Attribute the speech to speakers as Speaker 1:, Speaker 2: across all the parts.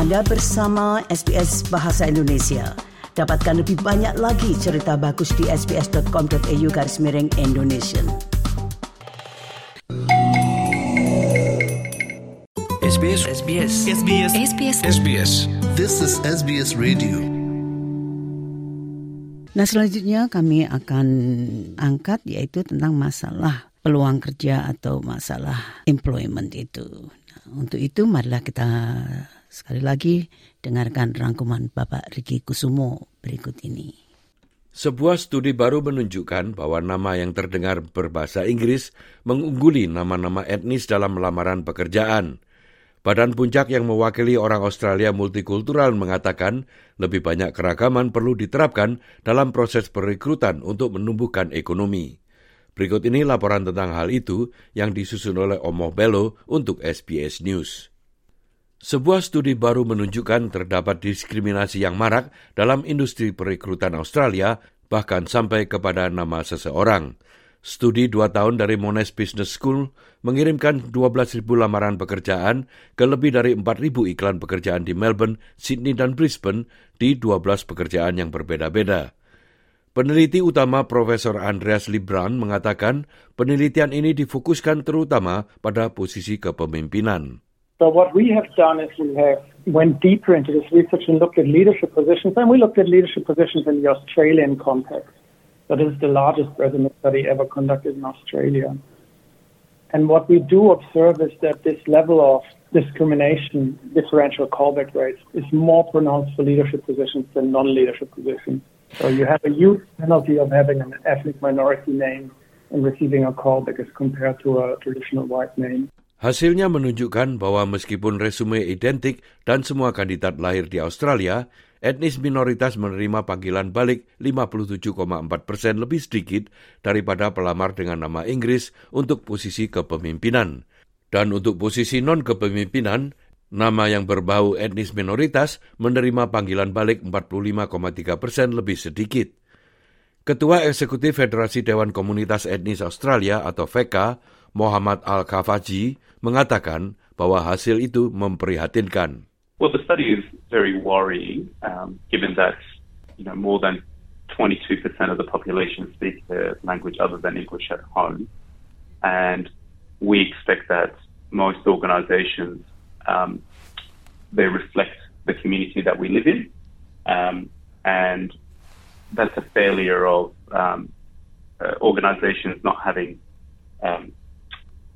Speaker 1: Anda bersama SBS Bahasa Indonesia. Dapatkan lebih banyak lagi cerita bagus di sbs.com.au garis miring Indonesia.
Speaker 2: SBS SBS SBS
Speaker 3: SBS
Speaker 4: SBS. This is SBS Radio.
Speaker 1: Nah selanjutnya kami akan angkat yaitu tentang masalah peluang kerja atau masalah employment itu. Nah, untuk itu marilah kita sekali lagi dengarkan rangkuman Bapak Riki Kusumo berikut ini.
Speaker 5: Sebuah studi baru menunjukkan bahwa nama yang terdengar berbahasa Inggris mengungguli nama-nama etnis dalam lamaran pekerjaan. Badan puncak yang mewakili orang Australia multikultural mengatakan lebih banyak keragaman perlu diterapkan dalam proses perekrutan untuk menumbuhkan ekonomi. Berikut ini laporan tentang hal itu yang disusun oleh Omoh Bello untuk SBS News. Sebuah studi baru menunjukkan terdapat diskriminasi yang marak dalam industri perekrutan Australia, bahkan sampai kepada nama seseorang. Studi dua tahun dari Monash Business School mengirimkan 12.000 lamaran pekerjaan ke lebih dari 4.000 iklan pekerjaan di Melbourne, Sydney, dan Brisbane di 12 pekerjaan yang berbeda-beda. Peneliti utama Profesor Andreas Libran mengatakan penelitian ini difokuskan terutama pada posisi kepemimpinan.
Speaker 6: So what we have done is we have went deeper into this research and looked at leadership positions, and we looked at leadership positions in the Australian context. So this is the largest resume study ever conducted in Australia. And what we do observe is that this level of discrimination, differential callback rates, is more pronounced for leadership positions than non-leadership positions. So you have a huge penalty of having an ethnic minority name and receiving a callback as compared to a traditional white name.
Speaker 5: Hasilnya menunjukkan bahwa meskipun resume identik dan semua kandidat lahir di Australia, etnis minoritas menerima panggilan balik 57,4 persen lebih sedikit daripada pelamar dengan nama Inggris untuk posisi kepemimpinan. Dan untuk posisi non-kepemimpinan, nama yang berbau etnis minoritas menerima panggilan balik 45,3 persen lebih sedikit. Ketua Eksekutif Federasi Dewan Komunitas Etnis Australia atau FECA, Muhammad Al-Kafaji, mengatakan bahwa hasil itu memprihatinkan.
Speaker 7: Well, the study is very worrying, um, given that you know more than 22% of the population speak a language other than English at home, and we expect that most organisations um, they reflect the community that we live in, um, and that's a failure of um, uh, organisations not having um,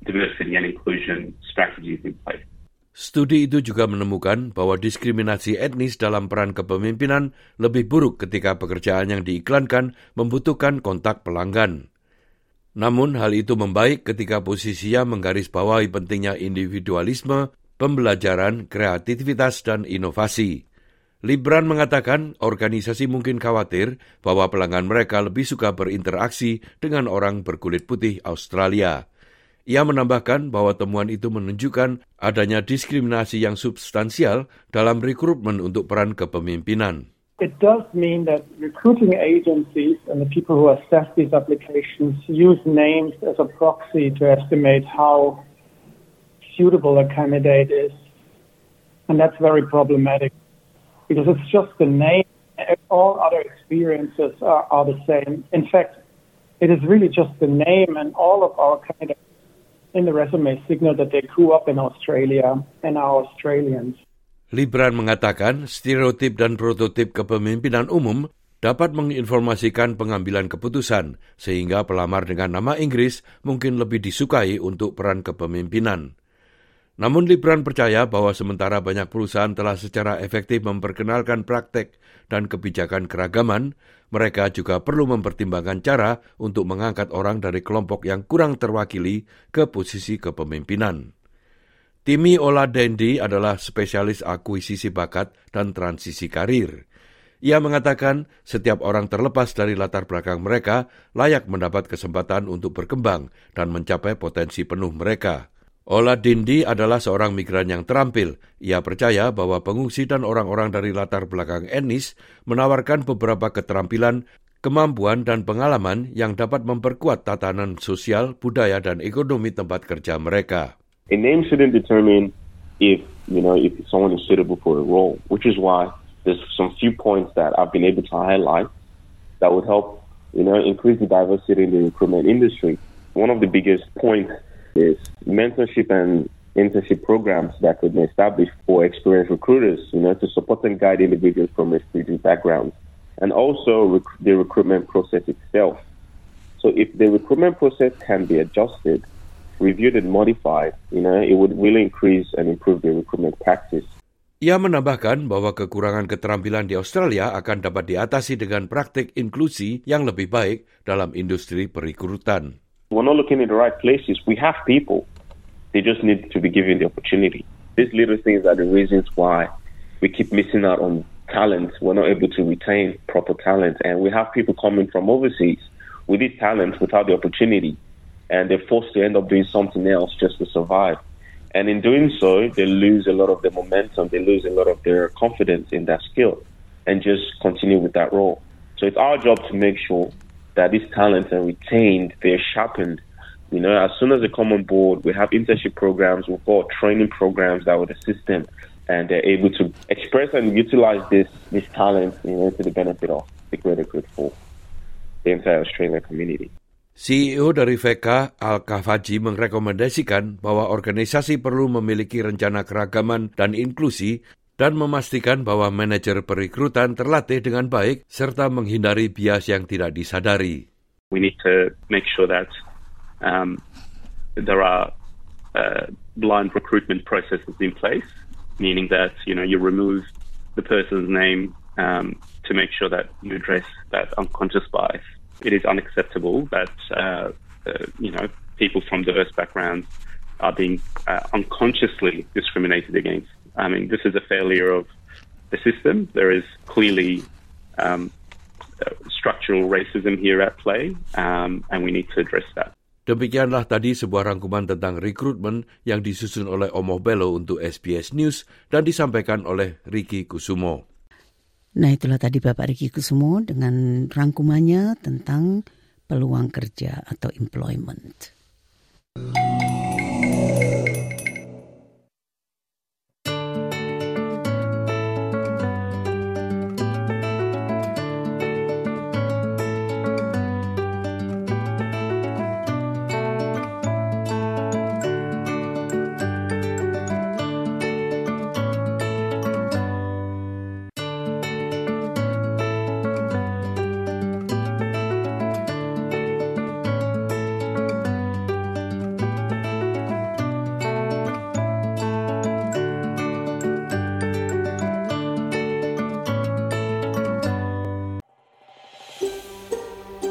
Speaker 7: diversity and inclusion strategies in place.
Speaker 5: Studi itu juga menemukan bahwa diskriminasi etnis dalam peran kepemimpinan lebih buruk ketika pekerjaan yang diiklankan membutuhkan kontak pelanggan. Namun hal itu membaik ketika posisinya menggarisbawahi pentingnya individualisme, pembelajaran, kreativitas, dan inovasi. Libran mengatakan organisasi mungkin khawatir bahwa pelanggan mereka lebih suka berinteraksi dengan orang berkulit putih Australia. Ia menambahkan bahwa temuan itu menunjukkan adanya diskriminasi yang substansial dalam rekrutmen untuk peran kepemimpinan.
Speaker 6: It does mean that recruiting agencies and the people who assess these applications use names as a proxy to estimate how suitable a candidate is. And that's very problematic because it's just the name. All other experiences are, are the same. In fact, it is really just the name and all of our candidates in the resume signal that they grew up in Australia and are Australians.
Speaker 5: Libran mengatakan stereotip dan prototip kepemimpinan umum dapat menginformasikan pengambilan keputusan sehingga pelamar dengan nama Inggris mungkin lebih disukai untuk peran kepemimpinan. Namun Libran percaya bahwa sementara banyak perusahaan telah secara efektif memperkenalkan praktek dan kebijakan keragaman, mereka juga perlu mempertimbangkan cara untuk mengangkat orang dari kelompok yang kurang terwakili ke posisi kepemimpinan. Timi Oladendi adalah spesialis akuisisi bakat dan transisi karir. Ia mengatakan setiap orang terlepas dari latar belakang mereka layak mendapat kesempatan untuk berkembang dan mencapai potensi penuh mereka. Ola Dindi adalah seorang migran yang terampil. Ia percaya bahwa pengungsi dan orang-orang dari latar belakang etnis menawarkan beberapa keterampilan, kemampuan, dan pengalaman yang dapat memperkuat tatanan sosial, budaya, dan ekonomi tempat kerja mereka.
Speaker 8: A name shouldn't determine
Speaker 3: if you know if someone is suitable for a role, which is why there's some few points that I've been able to highlight that would help you know increase the diversity in the recruitment industry. One of the biggest points is mentorship and internship programs that could be established for experienced recruiters, you know, to support and guide individuals from refugee backgrounds, and also rec- the recruitment process itself. So if the recruitment process can be adjusted, reviewed and modified, you know, it would really increase and improve the recruitment practice.
Speaker 5: Ia menambahkan bahwa kekurangan keterampilan di Australia akan dapat diatasi dengan praktik inklusi yang lebih baik dalam industri perekrutan.
Speaker 3: We're not looking in the right places. We have people. They just need to be given the opportunity. These little things are the reasons why we keep missing out on talent. We're not able to retain proper talent. And we have people coming from overseas with these talents without the opportunity. And they're forced to end up doing something else just to survive. And in doing so, they lose a lot of their momentum, they lose a lot of their confidence in that skill and just continue with that role. So it's our job to make sure that these talents are retained, they're sharpened. You know, as soon as they come on board, we have internship programs, we've got training programs that would assist them and they're able to express and utilize this this talent you know, to the benefit of the greater good for the entire Australian community.
Speaker 5: CEO dari VK Al-Kafaji merekomendasikan bahwa organisasi perlu memiliki rencana keragaman dan inklusi dan memastikan bahwa manajer perekrutan terlatih dengan baik serta menghindari bias yang tidak disadari.
Speaker 7: We need to make sure that um, there are uh, blind recruitment processes in place, meaning that you know you remove the person's name um, to make sure that you address that unconscious bias. it is unacceptable that uh, uh, you know people from diverse backgrounds are being uh, unconsciously discriminated against. I mean, this is a failure of the system. There is clearly um, structural racism here at play, um, and we need to address that.
Speaker 5: Demikianlah tadi sebuah rangkuman tentang rekrutmen yang disusun oleh Omo Bello untuk SBS News dan disampaikan oleh Ricky Kusumo.
Speaker 1: Nah itulah tadi Bapak Riki Kusumo dengan rangkumannya tentang peluang kerja atau employment.